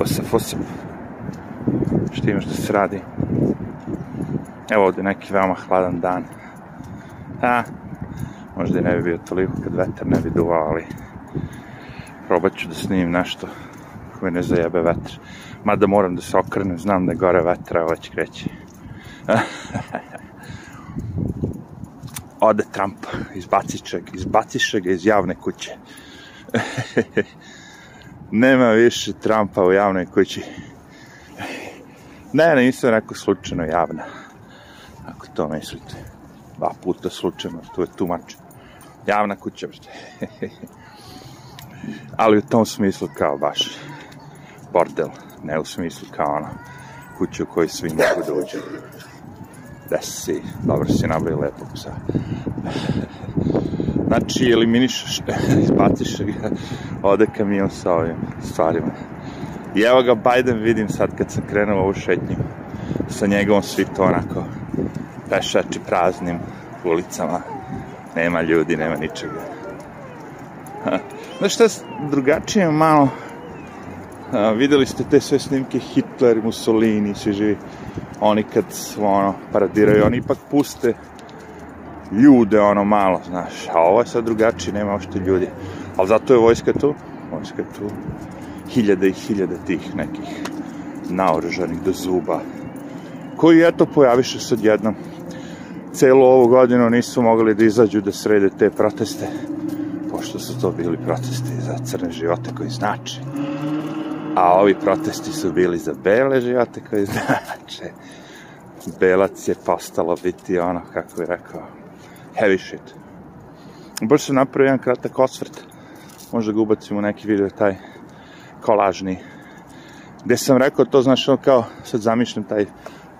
Osaf, osaf. Šta imaš da se radi? Evo ovde neki veoma hladan dan. A, možda i ne bi bio toliko kad vetar ne bi duvao, ali probat ću da snimim nešto koje ne zajebe vetar. Mada moram da se okrenem, znam da je gore vetra, ovo će kreći. Ode Trump, izbaciše ga, izbaciše ga iz javne kuće. Nema više Trumpa u javnoj kući. Ne, nisam rekao slučajno javna. Ako to mislite. Dva puta slučajno, to je tumač. Javna kuća. Ali u tom smislu kao baš bordel. Ne u smislu kao ono kuću u kojoj svi mogu da. Da si, dobro si nabavio lepog psa. Znači, eliminišeš, izbaciš ga, ode kamion sa ovim stvarima. I evo ga Biden vidim sad kad sam krenuo ovu šetnju sa njegovom svitu onako pešači praznim ulicama. Nema ljudi, nema ničega. Znaš šta je drugačije malo? A, videli ste te sve snimke Hitler, Mussolini, svi živi. Oni kad ono, paradiraju, oni ipak puste ljude ono malo, znaš. A ovo je sad drugačije, nema ošte ljudi. Ali zato je vojska tu. Vojska tu. Hiljade i hiljade tih nekih naoružanih do zuba. Koji, eto, pojaviše sad jednom. Celu ovu godinu nisu mogli da izađu da srede te proteste pošto su to bili protesti za crne živote koji znače. A ovi protesti su bili za bele živote koji znače. Belac je postalo biti ono, kako je rekao, heavy shit. Baš sam napravio jedan kratak osvrt, možda ga ubacim u neki video, taj kolažni, gde sam rekao to, znaš, ono kao, sad zamišljam taj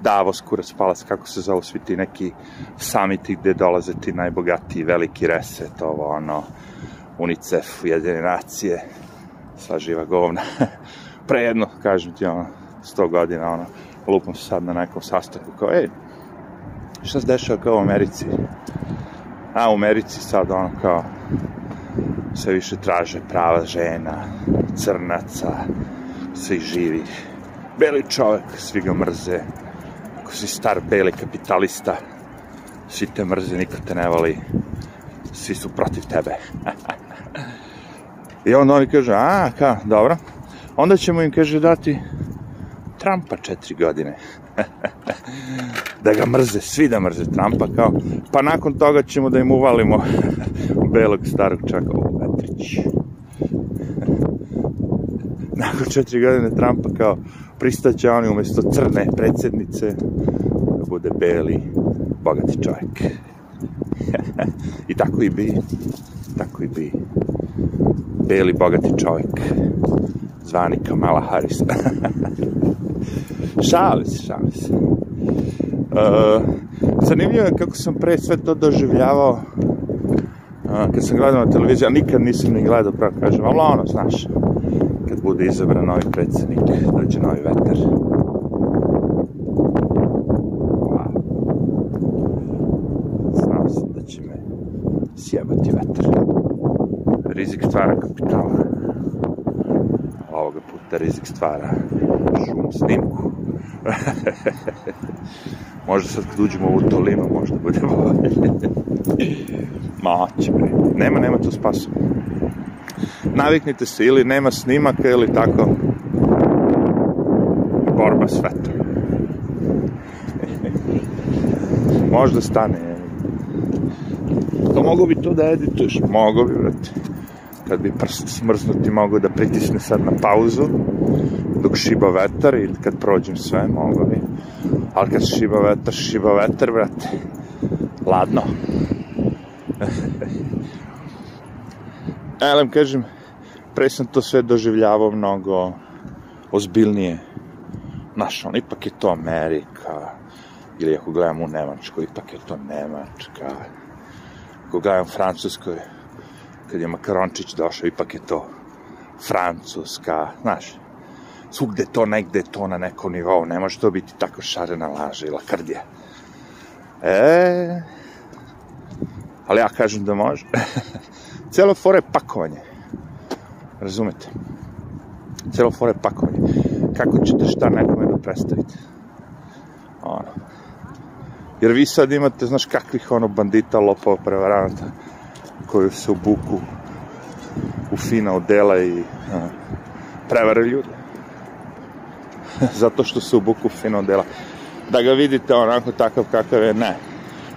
Davos, kurac, palac, kako se zovu svi ti neki samiti gde dolaze ti najbogatiji, veliki reset, ovo, ono, UNICEF, Ujedine nacije, sva živa govna. Pre jedno, kažem ti, ono, sto godina, ono, lupam se sad na nekom sastanku, kao, ej, šta se dešava kao u Americi? A u Americi sad, ono, kao, sve više traže prava žena, crnaca, svih živih. Beli čovek, svi ga mrze. Ako si star beli kapitalista, svi te mrze, niko te ne voli, svi su protiv tebe. I onda oni kaže, a, ka, dobro. Onda ćemo im, kaže, dati Trumpa četiri godine. Da ga mrze, svi da mrze Trumpa, kao, pa nakon toga ćemo da im uvalimo belog starog čaka, o, Petrić. nakon četiri godine Trumpa, kao, pristaće oni umjesto crne predsednice, da bude beli, bogati čovjek. I tako i bi, tako i bi. Beli, bogati čovjek, zvani Kamala Harris. šali se, šali se. Uh, zanimljivo je kako sam pre sve to doživljavao uh, kad sam gledao na televiziju, a nikad nisam ni gledao, pravo kažem, ali ono, znaš, kad bude izabran novi predsednik, dođe novi vetar. Wow. Znao sam da će me sjebati vetar. Rizik stvara kapital. Ovoga puta rizik stvara šum snimku. možda sad kad uđemo u dolinu, možda bude bolje. Maće, bre. Nema, nema tu spasu. Naviknite se, ili nema snimaka, ili tako borba s vetrom. možda stane. To mogu bi to da edituješ? Mogu bi, brate. Kad bi prst smrznuti mogu da pritisne sad na pauzu, dok šiba vetar ili kad prođem sve, mogu bi. Ali kad šiba vetar, šiba vetar, brate. Ladno. Elem, kažem, pre sam to sve doživljavao mnogo ozbiljnije. Znaš, on, ipak je to Amerika, ili ako gledam u Nemačkoj, ipak je to Nemačka. Ako gledam Francuskoj, kad je Makarončić došao, ipak je to Francuska, znaš, svugde to negde to na nekom nivou, ne može to biti tako šarena laža i lakrdija. E, ali ja kažem da može. Celo fore pakovanje. Razumete? Cijelo fore pakovanje. Kako ćete šta nekome da predstavite? Ono. Jer vi sad imate, znaš, kakvih ono bandita, lopova, prevaranata, koji se obuku u fina odela i a, prevare ljude. Zato što se u fina odela. Da ga vidite onako takav kakav je, ne.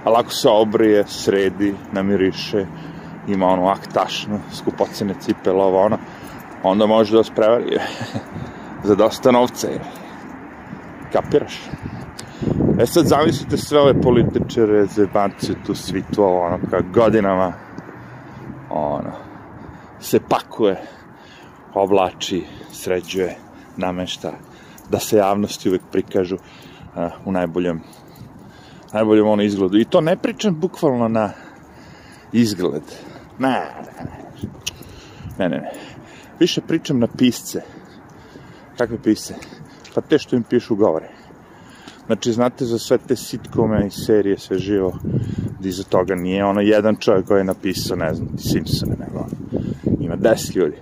Ali ako se obrije, sredi, namiriše, ima onu aktašnu, skupocene cipela, ovo ono, onda može da vas za dosta novca. Kapiraš? E sad zamislite sve ove političare, zebance, tu svi to, ono, kao godinama, ono, se pakuje, oblači, sređuje, namešta, da se javnosti uvek prikažu uh, u najboljem, najboljem ono izgledu. I to ne pričam bukvalno na izgled. Ne, ne, ne, ne. Više pričam na pisce. Kakve pisce? Pa te što im pišu govore. Znači, znate za sve te sitkome i serije, sve živo, da iza toga nije ono jedan čovjek koji je napisao, ne znam, Simpsone, nego ono. Ima deset ljudi.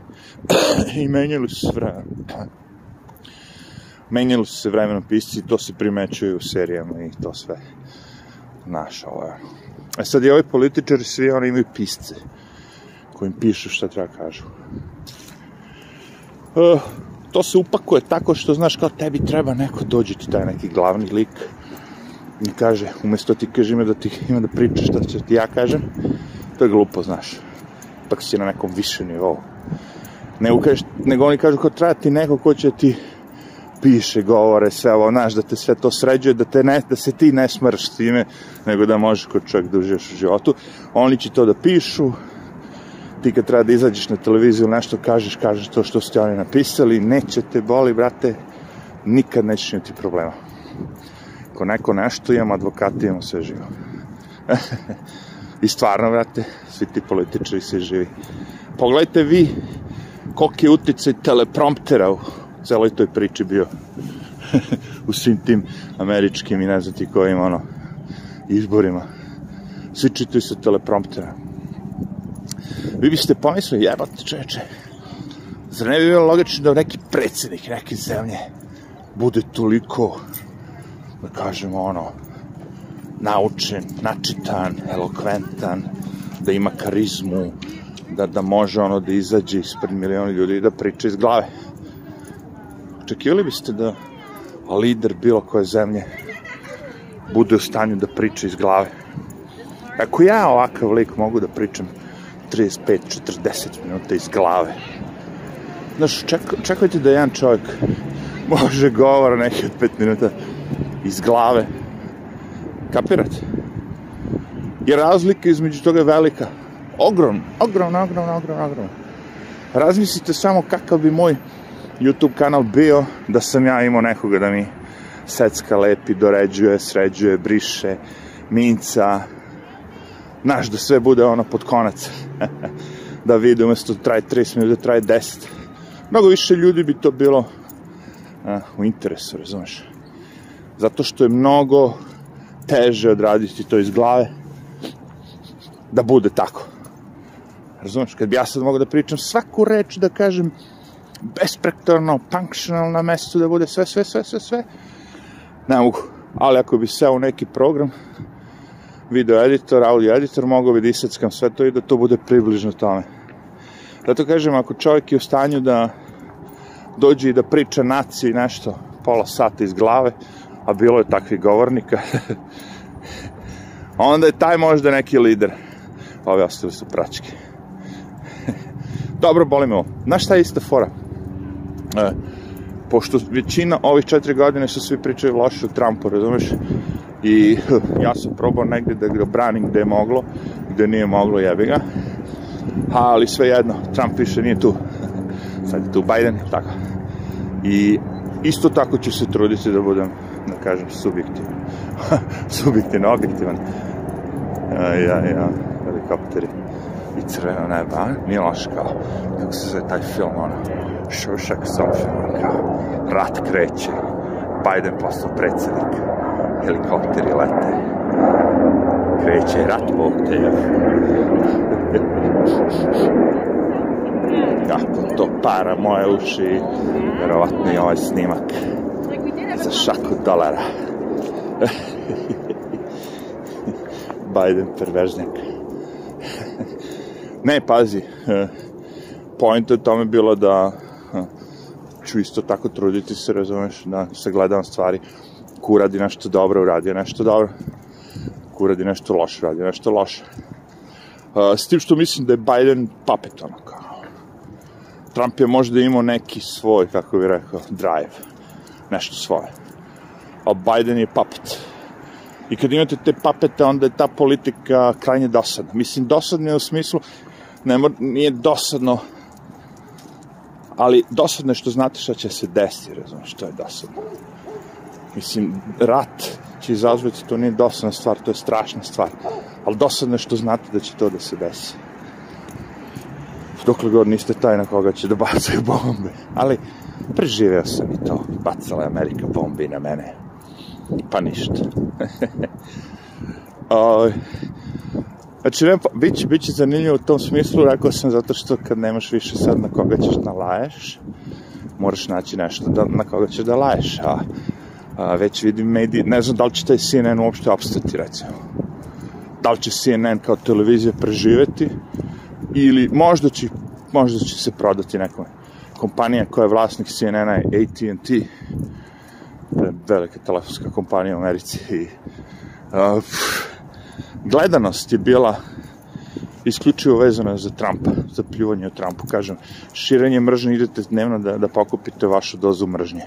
I menjali su se vremenom. Menjali su se vremenom pisci to se primećuje u serijama i to sve. Naš, ovo je. E sad i ovi političari, svi oni imaju pisce kojim pišu šta treba kažu. Uh, to se upakuje tako što, znaš, kao tebi treba neko dođe ti taj neki glavni lik i kaže, umesto ti kaže ima da ti ima da pričaš šta će ti ja kažem, to je glupo, znaš. Ipak si na nekom višem nivou. Nego, kažeš, nego oni kažu kao treba ti neko ko će ti piše, govore, sve ovo, znaš, da te sve to sređuje, da, te ne, da se ti ne smrš s time, nego da možeš kod čovjek da užiješ u životu. Oni će to da pišu, ti kad treba da izađeš na televiziju nešto kažeš, kažeš to što ste oni napisali, neće te boli, brate, nikad nećeš imati problema. Ako neko nešto imamo, advokati imamo sve živo. I stvarno, brate, svi ti političari se živi. Pogledajte vi koliki je uticaj telepromptera u celoj toj priči bio u svim tim američkim i ne znam ti kojim ono izborima. Svi čitaju sa telepromptera vi biste pomislili, jebate čoveče, zar ne bi bilo logično da neki predsednik neke zemlje bude toliko, da kažemo ono, naučen, načitan, elokventan, da ima karizmu, da, da može ono da izađe ispred miliona ljudi i da priča iz glave. Očekivali biste da lider bilo koje zemlje bude u stanju da priča iz glave. Ako ja ovakav lik mogu da pričam 35-40 minuta iz glave. Znaš, ček, čekajte da jedan čovjek može govora neki od 5 minuta iz glave. Kapirate? Jer razlika između toga je velika. Ogrom, ogrom, ogrom, ogrom, ogrom. Razmislite samo kakav bi moj YouTube kanal bio da sam ja imao nekoga da mi secka lepi, doređuje, sređuje, briše, minca, znaš, da sve bude ono pod konac. da vidi umesto da traje 30 minuta, da traje 10. Mnogo više ljudi bi to bilo a, u interesu, razumeš? Zato što je mnogo teže odraditi to iz glave da bude tako. Razumeš? Kad bi ja sad mogao da pričam svaku reč, da kažem besprektorno, functional na mestu, da bude sve, sve, sve, sve, sve, ne mogu. Ali ako bi seo u neki program, video editor, audio editor, mogao bi da sve to i da to bude približno tome. Zato kažem, ako čovjek je u stanju da dođe i da priča naciji nešto pola sata iz glave, a bilo je takvih govornika, onda je taj možda neki lider. Ovi ostali su pračke. Dobro, boli me ovo. Znaš šta je ista fora? E, pošto većina ovih četiri godine su svi pričaju loše o Trumpu, razumeš? i ja sam probao negde da ga branim gde je moglo, gde nije moglo, jebi ga. Ali svejedno, Trump više nije tu. Sad je tu Biden, tako. I isto tako ću se truditi da budem, da kažem, subjektivan. subjektivno, objektivan. Ja, ja, ja, helikopteri i crveno neba, nije loš kao, kako se zove taj film, ono, Šušak Sofia, kao, rat kreće, Biden postao predsednik helikopteri lete. Kreće rat Bog te. Kako to para moje uši, verovatno i ovaj snimak za šaku dolara. Biden pervežnjak. ne, pazi, point je tome bilo da ću isto tako truditi se, razumeš, da sagledam stvari. Ko radi nešto dobro, uradio nešto dobro. Ko radi nešto loše, uradio nešto loše. Uh, s tim što mislim da je Biden papet, ono kao. Trump je možda imao neki svoj, kako bih rekao, drive. Nešto svoje. A Biden je papet. I kad imate te papete, onda je ta politika krajnje dosadna. Mislim, dosadna je u smislu, ne nije dosadno, ali dosadno je što znate šta će se desiti, razumiješ, što je dosadno. Mislim, rat će izazvati, to nije dosadna stvar, to je strašna stvar. Ali dosadno je što znate da će to da se desi. Dokle god niste taj na koga će da bacaju bombe. Ali, preživeo sam i to. Bacala je Amerika bombe na mene. Pa ništa. o, znači, ne, bit će, bit će zanimljivo u tom smislu, rekao sam, zato što kad nemaš više sad na koga ćeš da laješ, moraš naći nešto da, na koga ćeš da laješ, a, a već vidim mediji, ne znam da li će taj CNN uopšte opstati, recimo. Da li će CNN kao televizija preživeti, ili možda će, možda će se prodati nekome. Kompanija koja je vlasnik CNN-a je AT&T, velika telefonska kompanija u Americi i uh, gledanost je bila isključivo vezana za Trumpa, za pljuvanje o Trumpu, kažem, širenje mržnje, idete dnevno da, da pokupite vašu dozu mržnje.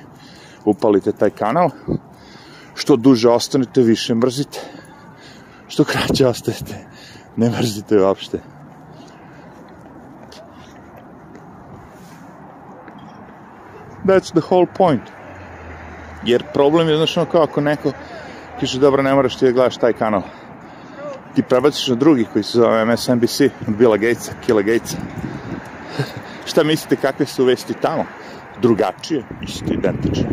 Upalite taj kanal, što duže ostanete, više mrzite, što kraće ostajete, ne mrzite uopšte. That's the whole point. Jer problem je, znaš, ono kao ako neko kaže, dobro, ne moraš ti da gledaš taj kanal. Ti prebaciš na drugi koji se zove MSNBC, od Billa Gatesa, Killa Gatesa. Šta mislite, kakve su vesti tamo? Drugačije, isto identično.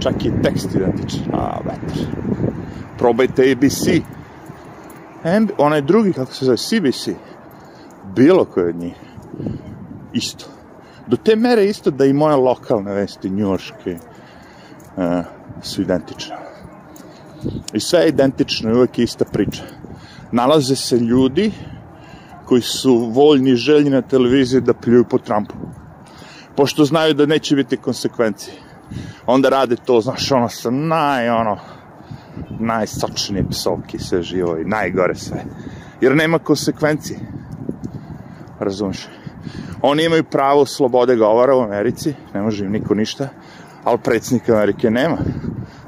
Čak i tekst identičan. A, vetar. Probajte ABC. And, onaj drugi, kako se zove, CBC. Bilo koji od njih. Isto. Do te mere isto da i moje lokalne vesti, njurške, uh, su identične. I sve je identično, uvek je ista priča. Nalaze se ljudi koji su voljni i željni na televiziji da pljuju po Trumpu. Pošto znaju da neće biti konsekvencije. Onda rade to, znaš, ono sa naj, ono, najsočnije psovke sve živo i najgore sve. Jer nema konsekvencije. Razumiješ? Oni imaju pravo slobode govora u Americi, ne može im niko ništa, ali predsjednik Amerike nema.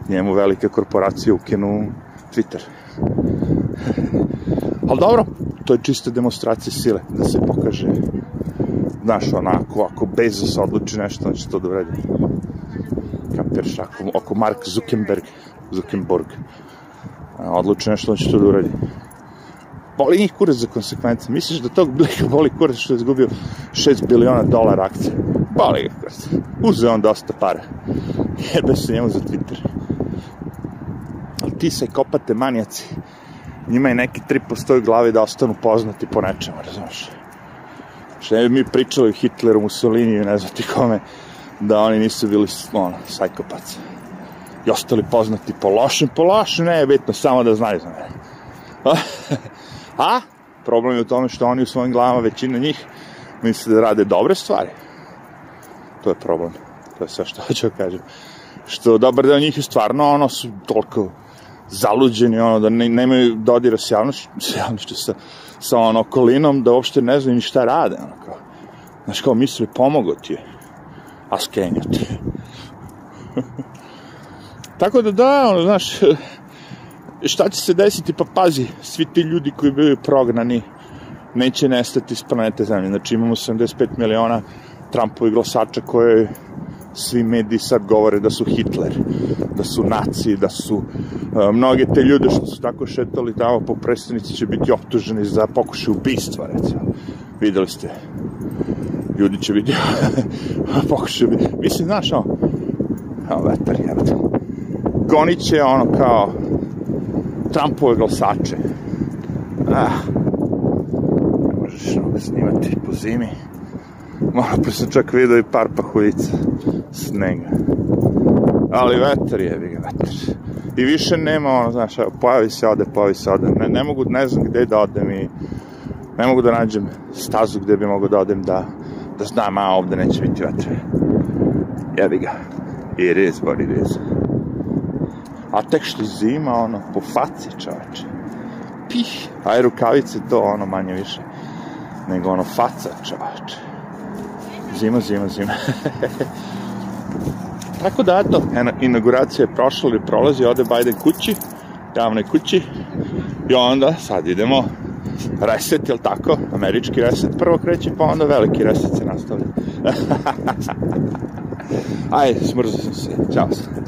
Njemu velike korporacije ukinu Twitter. Ali dobro, to je čista demonstracija sile, da se pokaže znaš, onako, ako Bezos odluči nešto, on će to da uredi. Kapiraš, ako, ako Mark Zuckerberg, Zuckerberg odluči nešto, on će to da uredi boli njih kurac za konsekvence. Misliš da tog blika boli kurac što je izgubio 6 biliona dolara akcije? Boli ga kurac. Uzeo on dosta para. Jebe se njemu za Twitter. Ali ti se kopate manijaci. Njima je neki trip postoji u glavi da ostanu poznati po nečemu, razumiješ? Što ne bi mi pričali Hitleru, Mussolini i ne znam ti kome, da oni nisu bili, ono, sajkopaci. I ostali poznati po lošem, po lošem, ne bitno, samo da znaju za mene. A problem je u tome što oni u svojim glavama, većina njih, misle da rade dobre stvari. To je problem. To je sve što hoću da kažem. Što dobar deo njih je stvarno, ono, su toliko zaluđeni, ono, da ne, nemaju dodira s javnošću, s javnošću, sa, sa ono, okolinom, da uopšte ne znaju ni šta rade, ono, kao. Znaš, kao misli, pomogo ti je, a skenja ti je. Tako da da, ono, znaš, šta će se desiti? Pa pazi, svi ti ljudi koji bili prognani neće nestati s planete Zemlje. Znači imamo 75 miliona Trumpovi glasača koje svi mediji sad govore da su Hitler, da su naci, da su uh, mnoge te ljude što su tako šetali tamo po predstavnici će biti optuženi za pokušaj ubistva, recimo. Videli ste, ljudi će biti pokušaj Mislim, znaš, ono, kao vetar, jebate. Gonit će ono kao Trumpove glasače. Ah, ne možeš mnogo snimati po zimi. Malo pre sam čak vidio i par pahuljica snega. Ali vetar je, ga vetar. I više nema ono, znaš, evo, pojavi se, ode, pojavi se, ode. Ne, ne mogu, ne znam gde da odem i ne mogu da nađem stazu gde bi mogu da odem da, da znam, a ovde neće biti vetra. Jebi ga. It is what it is. A tek što zima, ono, po faci čoveče. Pih, aj rukavice to, ono, manje više. Nego ono, faca čoveče. Zima, zima, zima. Tako da, eto, inauguracija je prošla ili prolazi, ode Biden kući, javnoj kući, i onda sad idemo reset, jel tako? Američki reset prvo kreće, pa onda veliki reset se nastavlja. Ajde, smrzao sam se. Ćao.